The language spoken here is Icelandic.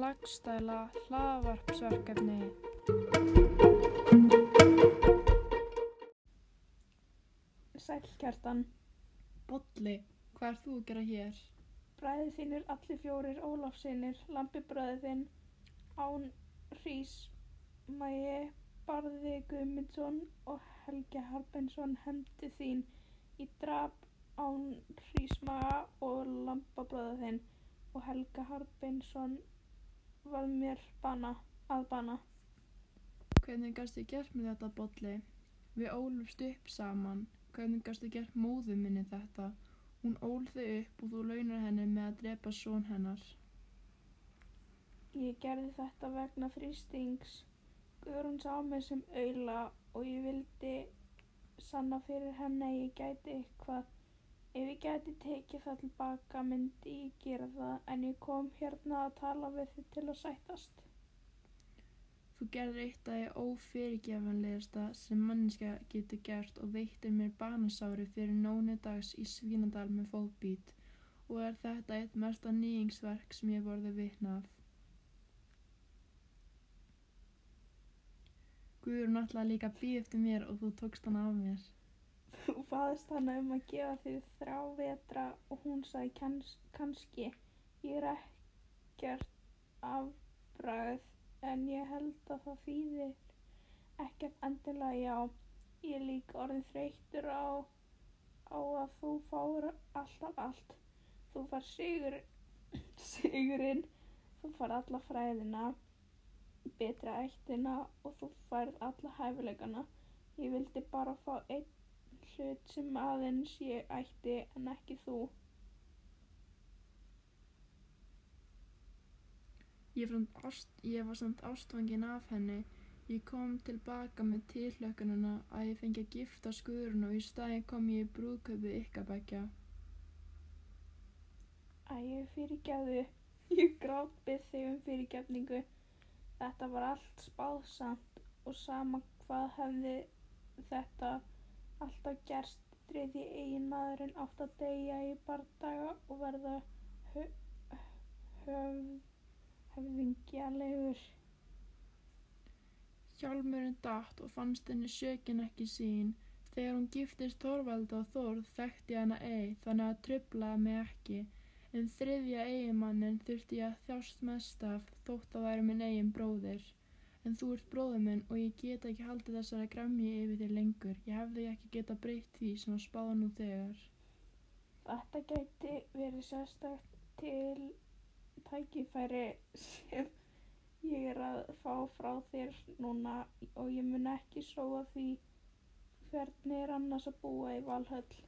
Mótstæla hlaðvarpsverkefni. Sæll Kjartan, Bolli, hvað er þú að gera hér? bræður þínir allir fjórir Ólafsinir, Lambi bræður þinn, Án Hrís, Mæi, Barði Guðmundsson og Helgi Harbeinsson hefndi þín í drap Án Hrísmaga og Lamba bræður þinn og Helga Harbeinsson var mér bana, að bana. Hvernig gastu gert mér þetta, Bolli? Við ólumst upp saman. Hvernig gastu gert móðu minni þetta? Hún ól þig upp og þú launar henni með að drepa són hennar. Ég gerði þetta vegna þrýstings. Guðrún sá mig sem auðla og ég vildi sanna fyrir henni að ég gæti eitthvað. Ef ég gæti tekið það tilbaka myndi ég gera það en ég kom hérna að tala við þið til að sættast. Þú gerðir eitt af því ófyrirgefanlegasta sem manneska getur gert og veittir mér banasári fyrir nóni dags í Svínadal með fótbít og er þetta eitt mesta nýjingsverk sem ég hef orðið vitna af. Guðrún ætlaði líka að býða eftir mér og þú tókst hana af mér. Þú faðist hana um að gefa þig þrjá vetra og hún sagði kanns, kannski. Ég er ekkert afbragð en ég held að það þýðir ekkert endilega já. Ég er líka orðin þreyttur á, á að þú fáir alltaf allt. Þú far sigur, sigurinn, þú far alla fræðina, betra ættina og þú færð alla hæfileikana. Ég vildi bara fá einn hlut sem aðeins ég ætti en ekki þú. Ég var ást, ég var samt ástfangin af henni. Ég kom tilbaka með tilhlökkunina að ég fengi að gifta Guðrún og í staðinn kom ég í brúðkaupi ykkar beggja. Æ, ég fyrirgefðu. Ég grátbið þig um fyrirgefningu. Þetta var allt spáðsamt og sama hvað hefði þetta alltaf gerst. Þriðji eiginmaðurinn átt að deyja í bardaga og verða hö höf höfðingjalegur. Hjálmurinn datt og fannst henni sökin ekki sín. Þegar hún giftist Þorvaldi og Þórð þekkti hana ei, þannig að trublaði mig ekki. En þriðja eiginmannin þurfti ég að þjást mest af, þótt að væri minn eigin bróðir. En þú ert bróður minn og ég get ekki haldið þessari gremji yfir þér lengur. Ég hefði ekki getað breytt því sem að spáða nú þegar. Þetta gæti verið sérstakt til tækifæri sem ég er að fá frá þér núna og ég mun ekki sóa því hvernig er annars að búa í Valhöll.